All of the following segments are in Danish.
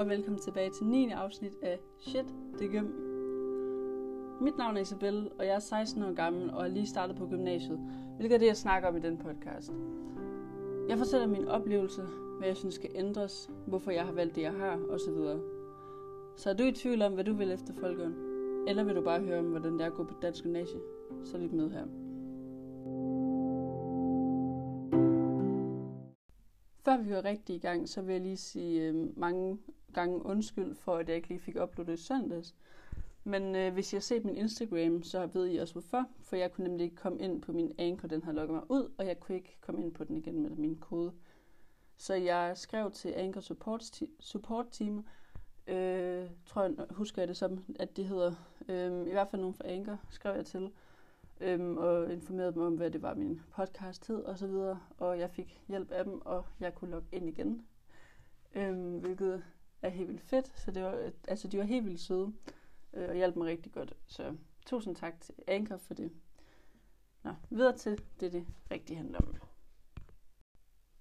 og velkommen tilbage til 9. afsnit af Shit, det er gym. Mit navn er Isabel, og jeg er 16 år gammel og er lige startet på gymnasiet, hvilket er det, jeg snakker om i den podcast. Jeg fortæller min oplevelse, hvad jeg synes skal ændres, hvorfor jeg har valgt det, jeg har, osv. Så er du i tvivl om, hvad du vil efter folkeren? Eller vil du bare høre om, hvordan det er at gå på dansk gymnasie? Så lyt med her. Før vi går rigtig i gang, så vil jeg lige sige øh, mange gange undskyld for, at jeg ikke lige fik uploadet i søndags. Men øh, hvis I har set min Instagram, så ved I også hvorfor. For jeg kunne nemlig ikke komme ind på min Anchor, den har lukket mig ud, og jeg kunne ikke komme ind på den igen med min kode. Så jeg skrev til Anchor Support, support Team, øh, tror jeg, husker jeg det som, at det hedder, øh, i hvert fald nogen fra Anchor, skrev jeg til, øh, og informerede dem om, hvad det var, min podcast hed og så videre. Og jeg fik hjælp af dem, og jeg kunne logge ind igen. øh, hvilket er helt vildt fedt. Så det var, altså, de var helt vildt søde øh, og hjalp mig rigtig godt. Så tusind tak til Anker for det. Nå, videre til det, det rigtig handler om.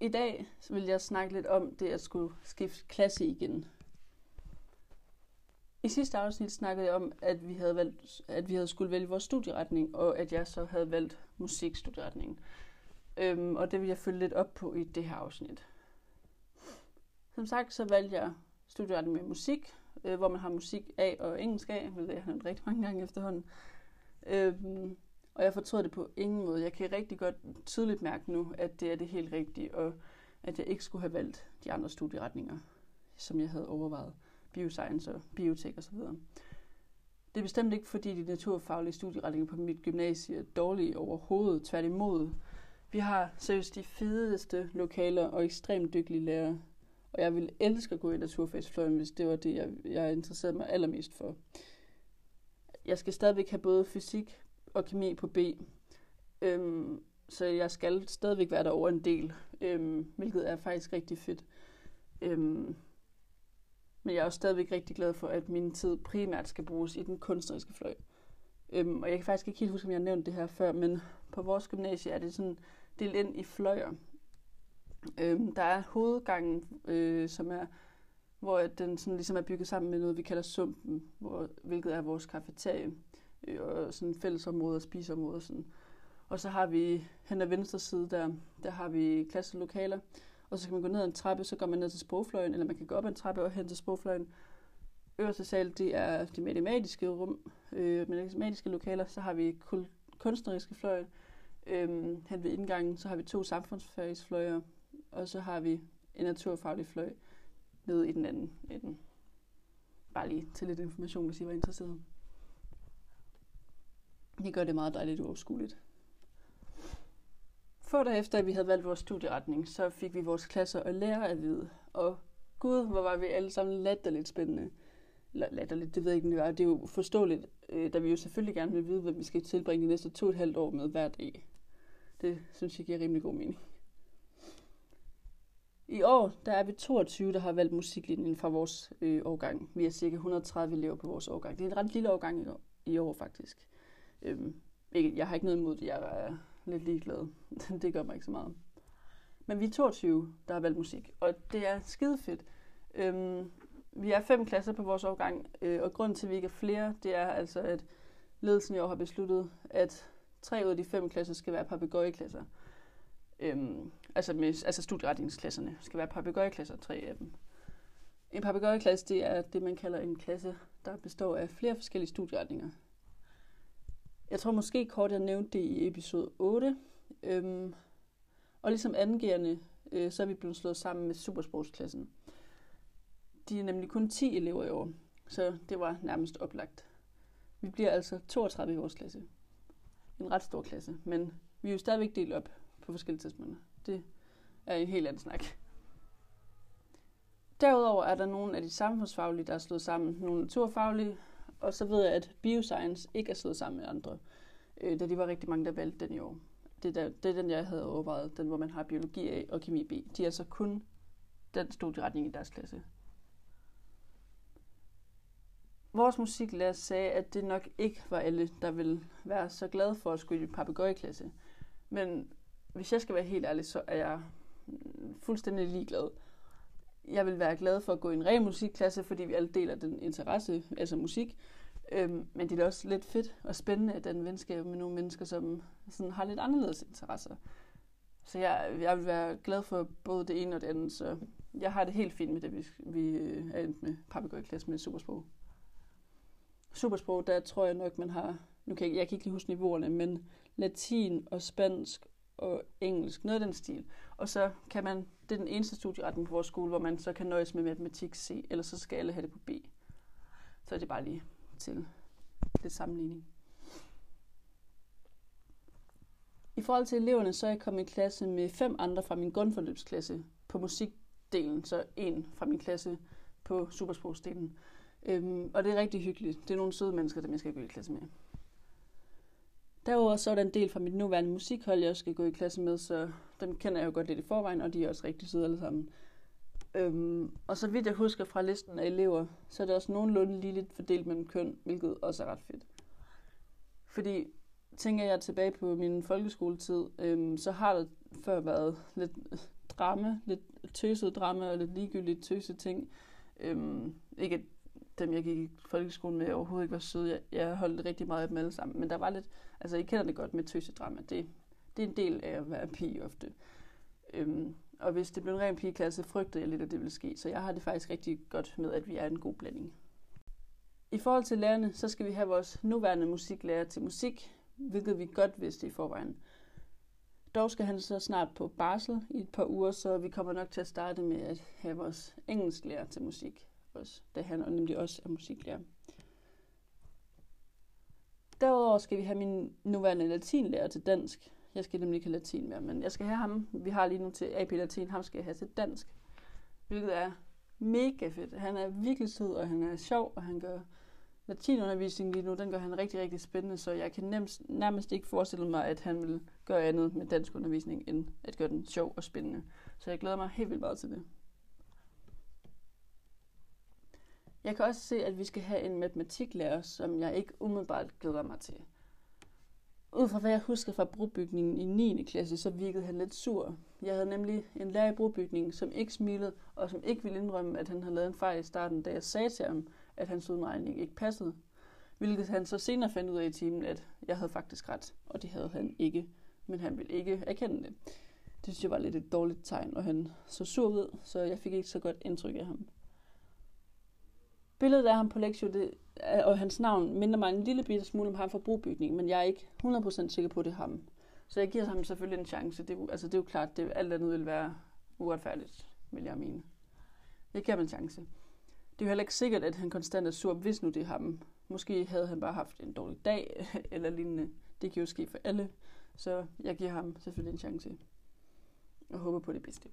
I dag så vil jeg snakke lidt om det at skulle skifte klasse igen. I sidste afsnit snakkede jeg om, at vi havde, valgt, at vi havde skulle vælge vores studieretning, og at jeg så havde valgt musikstudieretningen. Øhm, og det vil jeg følge lidt op på i det her afsnit. Som sagt, så valgte jeg studerede med musik, øh, hvor man har musik A og engelsk A, hvilket jeg har hørt rigtig mange gange efterhånden. Øhm, og jeg fortrød det på ingen måde. Jeg kan rigtig godt tydeligt mærke nu, at det er det helt rigtige, og at jeg ikke skulle have valgt de andre studieretninger, som jeg havde overvejet bioscience og biotek osv. Det er bestemt ikke, fordi de naturfaglige studieretninger på mit gymnasie er dårlige overhovedet. Tværtimod. Vi har seriøst de fedeste lokaler og ekstremt dygtige lærere. Og jeg ville elske at gå i naturfagsfløjen, hvis det var det, jeg, jeg interesserede mig allermest for. Jeg skal stadigvæk have både fysik og kemi på B. Øhm, så jeg skal stadigvæk være der over en del, øhm, hvilket er faktisk rigtig fedt. Øhm, men jeg er også stadigvæk rigtig glad for, at min tid primært skal bruges i den kunstneriske fløj. Øhm, og jeg kan faktisk ikke helt huske, om jeg har nævnt det her før, men på vores gymnasie er det sådan delt ind i fløjer. Øhm, der er hovedgangen, øh, som er, hvor den sådan ligesom er bygget sammen med noget, vi kalder sumpen, hvor, hvilket er vores kafeterie, øh, og sådan fællesområde og spiseområde. Sådan. Og så har vi hen ad venstre side, der, der har vi klasselokaler, og så kan man gå ned ad en trappe, så går man ned til sprogfløjen, eller man kan gå op ad en trappe og hen til sprogfløjen. Øverste sal, det er de matematiske rum, øh, matematiske lokaler. Så har vi kunstneriske fløj. Øh, hen ved indgangen, så har vi to samfundsfagsfløjer, og så har vi en naturfaglig fløj nede i den anden ende. Bare lige til lidt information, hvis I var interesseret. Det gør det meget dejligt uoverskueligt. Få dage efter, at vi havde valgt vores studieretning, så fik vi vores klasser og lærer at vide. Og gud, hvor var vi alle sammen latterligt spændende. Eller latterligt, det ved jeg ikke, det var. Det er jo forståeligt, øh, da vi jo selvfølgelig gerne vil vide, hvad vi skal tilbringe de næste to og et halvt år med hver dag. E. Det synes jeg giver rimelig god mening. I år der er vi 22, der har valgt musiklinjen fra vores øh, årgang. Vi er cirka 130 elever på vores årgang. Det er en ret lille årgang i år, i år faktisk. Øhm, jeg har ikke noget imod det. Jeg er lidt ligeglad. det gør mig ikke så meget. Men vi er 22, der har valgt musik, og det er skide fedt. Øhm, vi er fem klasser på vores årgang, øh, og grunden til, at vi ikke er flere, det er altså, at ledelsen i år har besluttet, at tre ud af de fem klasser skal være papegøjeklasser. Øhm, altså, med, altså studieretningsklasserne skal være papegøjeklasser, tre af dem. En papegøjeklasse, det er det, man kalder en klasse, der består af flere forskellige studieretninger. Jeg tror måske kort, jeg nævnte det i episode 8. Øhm, og ligesom andengerende, øh, så er vi blevet slået sammen med supersportsklassen. De er nemlig kun 10 elever i år, så det var nærmest oplagt. Vi bliver altså 32 i vores klasse. En ret stor klasse, men vi er jo stadigvæk delt op på forskellige tidspunkter. Det er en helt anden snak. Derudover er der nogle af de samfundsfaglige, der er slået sammen. Nogle naturfaglige, og så ved jeg, at bioscience ikke er slået sammen med andre, øh, da de var rigtig mange, der valgte den i år. Det, der, det er den, jeg havde overvejet, den hvor man har biologi A og kemi B. De er altså kun den studieretning i deres klasse. Vores musiklærer sagde, at det nok ikke var alle, der ville være så glade for at skulle i papegøjeklasse. Men hvis jeg skal være helt ærlig, så er jeg fuldstændig ligeglad. jeg vil være glad for at gå i en ren musikklasse, fordi vi alle deler den interesse, altså musik. Øhm, men det er også lidt fedt og spændende, at den venskab med nogle mennesker, som sådan har lidt anderledes interesser. Så jeg, jeg vil være glad for både det ene og det andet, så jeg har det helt fint med det, vi, vi øh, er endt med papegøjeklasse med supersprog. Supersprog, der tror jeg nok, man har, nu kan jeg, jeg kan ikke lige huske niveauerne, men latin og spansk og engelsk, noget af den stil. Og så kan man, det er den eneste studieretning på vores skole, hvor man så kan nøjes med matematik C, eller så skal alle have det på B. Så er det bare lige til lidt sammenligning. I forhold til eleverne, så er jeg kommet i klasse med fem andre fra min grundforløbsklasse på musikdelen, så en fra min klasse på supersprogsdelen. Øhm, og det er rigtig hyggeligt. Det er nogle søde mennesker, dem jeg skal gå i klasse med. Derudover så er der en del fra mit nuværende musikhold, jeg også skal gå i klasse med, så dem kender jeg jo godt lidt i forvejen, og de er også rigtig søde alle sammen. Øhm, og så vidt jeg husker fra listen af elever, så er det også nogenlunde lige lidt fordelt mellem køn, hvilket også er ret fedt. Fordi tænker jeg tilbage på min folkeskoletid, øhm, så har det før været lidt drama, lidt tøset drama og lidt ligegyldigt tøset ting. Øhm, ikke at dem, jeg gik i folkeskolen med, overhovedet ikke var søde. Jeg, jeg holdt rigtig meget af dem alle sammen. Men der var lidt, altså I kender det godt med tøsedrama. Det, det er en del af at være pige ofte. Øhm, og hvis det blev en ren pigeklasse, frygtede jeg lidt, at det ville ske. Så jeg har det faktisk rigtig godt med, at vi er en god blanding. I forhold til lærerne, så skal vi have vores nuværende musiklærer til musik, hvilket vi godt vidste i forvejen. Dog skal han så snart på barsel i et par uger, så vi kommer nok til at starte med at have vores engelsklærer til musik også, da han nemlig også er musiklærer. Derudover skal vi have min nuværende latinlærer til dansk. Jeg skal nemlig ikke have latin mere, men jeg skal have ham. Vi har lige nu til AP Latin, ham skal jeg have til dansk. Hvilket er mega fedt. Han er virkelig sød, og han er sjov, og han gør latinundervisning lige nu, den gør han rigtig, rigtig spændende, så jeg kan nærmest, nærmest ikke forestille mig, at han vil gøre andet med dansk undervisning, end at gøre den sjov og spændende. Så jeg glæder mig helt vildt meget til det. Jeg kan også se, at vi skal have en matematiklærer, som jeg ikke umiddelbart glæder mig til. Ud fra hvad jeg husker fra brobygningen i 9. klasse, så virkede han lidt sur. Jeg havde nemlig en lærer i brobygningen, som ikke smilede, og som ikke ville indrømme, at han havde lavet en fejl i starten, da jeg sagde til ham, at hans udregning ikke passede. Hvilket han så senere fandt ud af i timen, at jeg havde faktisk ret, og det havde han ikke. Men han ville ikke erkende det. Det synes jeg var lidt et dårligt tegn, og han så sur ud, så jeg fik ikke så godt indtryk af ham. Billedet af ham på lektion, det, og hans navn minder mig en lille bitte smule om ham fra Brobygning, men jeg er ikke 100% sikker på, at det er ham. Så jeg giver ham selvfølgelig en chance. Det, altså, det er jo klart, det alt andet vil være uretfærdigt, vil jeg mene. Jeg giver ham en chance. Det er jo heller ikke sikkert, at han konstant er sur, hvis nu det er ham. Måske havde han bare haft en dårlig dag, eller lignende. Det kan jo ske for alle. Så jeg giver ham selvfølgelig en chance. Og håber på det bedste.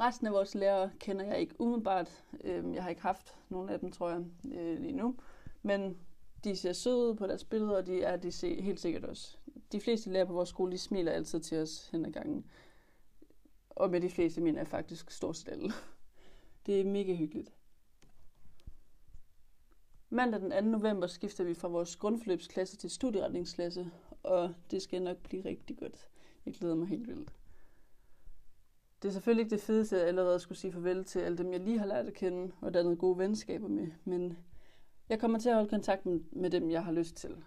Resten af vores lærere kender jeg ikke umiddelbart. Øhm, jeg har ikke haft nogen af dem, tror jeg, øh, lige nu. Men de ser søde ud på deres billeder, og de er de ser helt sikkert også. De fleste lærere på vores skole, de smiler altid til os hen ad gangen. Og med de fleste mener jeg faktisk stort set alle. Det er mega hyggeligt. Mandag den 2. november skifter vi fra vores grundforløbsklasse til studieretningsklasse, og det skal nok blive rigtig godt. Jeg glæder mig helt vildt. Det er selvfølgelig ikke det fedeste, at jeg allerede skulle sige farvel til alle dem, jeg lige har lært at kende, og dannet gode venskaber med, men jeg kommer til at holde kontakt med, med dem, jeg har lyst til.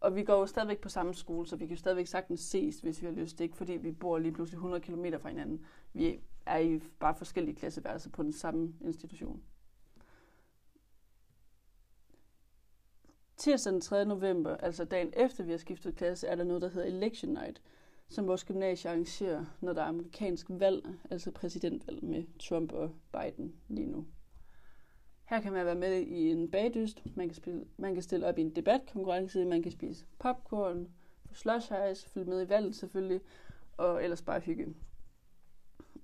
Og vi går jo stadigvæk på samme skole, så vi kan jo stadigvæk sagtens ses, hvis vi har lyst. Det er ikke fordi, vi bor lige pludselig 100 km fra hinanden. Vi er i bare forskellige klasseværelser på den samme institution. Tirsdag den 3. november, altså dagen efter vi har skiftet klasse, er der noget, der hedder Election Night, som vores gymnasie arrangerer, når der er amerikansk valg, altså præsidentvalg med Trump og Biden lige nu. Her kan man være med i en bagdyst, man kan, spille, man kan stille op i en debatkonkurrence, man kan spise popcorn, få slush ice, følge med i valget selvfølgelig, og ellers bare hygge.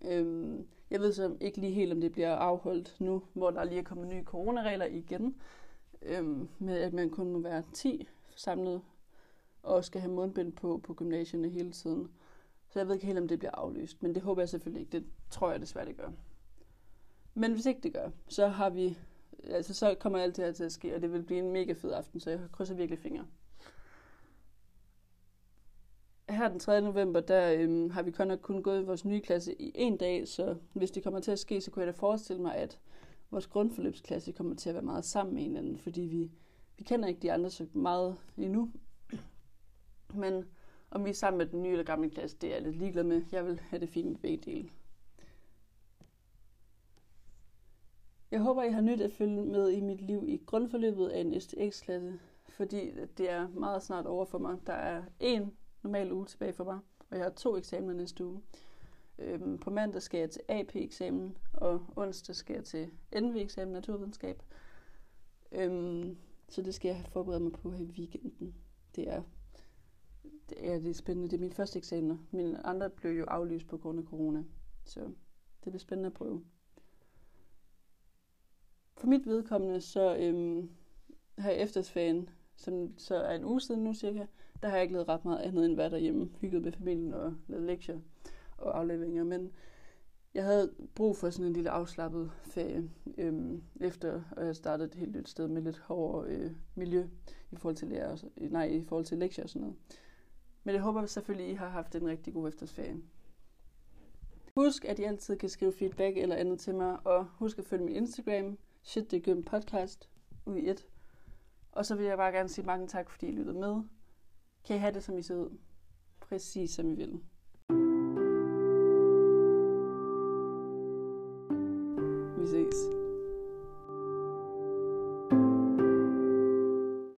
Øhm, jeg ved så ikke lige helt, om det bliver afholdt nu, hvor der lige er kommet nye coronaregler igen, øhm, med at man kun må være 10 samlet, og skal have mundbind på på gymnasierne hele tiden. Så jeg ved ikke helt, om det bliver aflyst, men det håber jeg selvfølgelig ikke. Det tror jeg desværre, det gør. Men hvis ikke det gør, så har vi, altså så kommer alt det her til at ske, og det vil blive en mega fed aften, så jeg krydser virkelig fingre. her den 3. november, der øhm, har vi kun nok kun gået i vores nye klasse i en dag, så hvis det kommer til at ske, så kunne jeg da forestille mig, at vores grundforløbsklasse kommer til at være meget sammen med hinanden, fordi vi, vi kender ikke de andre så meget endnu. Men om vi er sammen med den nye eller gamle klasse, det er jeg lidt ligeglad med. Jeg vil have det fint med begge dele. Jeg håber, I har nyt at følge med i mit liv i grundforløbet af en STX-klasse, fordi det er meget snart over for mig. Der er en normal uge tilbage for mig, og jeg har to eksamener næste uge. Øhm, på mandag skal jeg til AP-eksamen, og onsdag skal jeg til NV-eksamen naturvidenskab. Øhm, så det skal jeg forberede mig på her i weekenden. Det er, det er, det er spændende. Det er min første eksamener. Mine andre blev jo aflyst på grund af corona. Så det bliver spændende at prøve. For mit vedkommende, så øhm, har jeg eftersferien, som så er en uge siden nu cirka, der har jeg ikke lavet ret meget andet end at derhjemme, hygget med familien og lavet lektier og afleveringer. Men jeg havde brug for sådan en lille afslappet ferie, øhm, efter at jeg startede et helt nyt sted med lidt hårdere øh, miljø i forhold til lærer, nej, i forhold til lektier og sådan noget. Men jeg håber selvfølgelig, I har haft en rigtig god efterårsferie. Husk, at I altid kan skrive feedback eller andet til mig, og husk at følge min Instagram, shit det er podcast, ud i et. Og så vil jeg bare gerne sige mange tak, fordi I lyttede med. Kan I have det, som I ser ud? Præcis som I vil.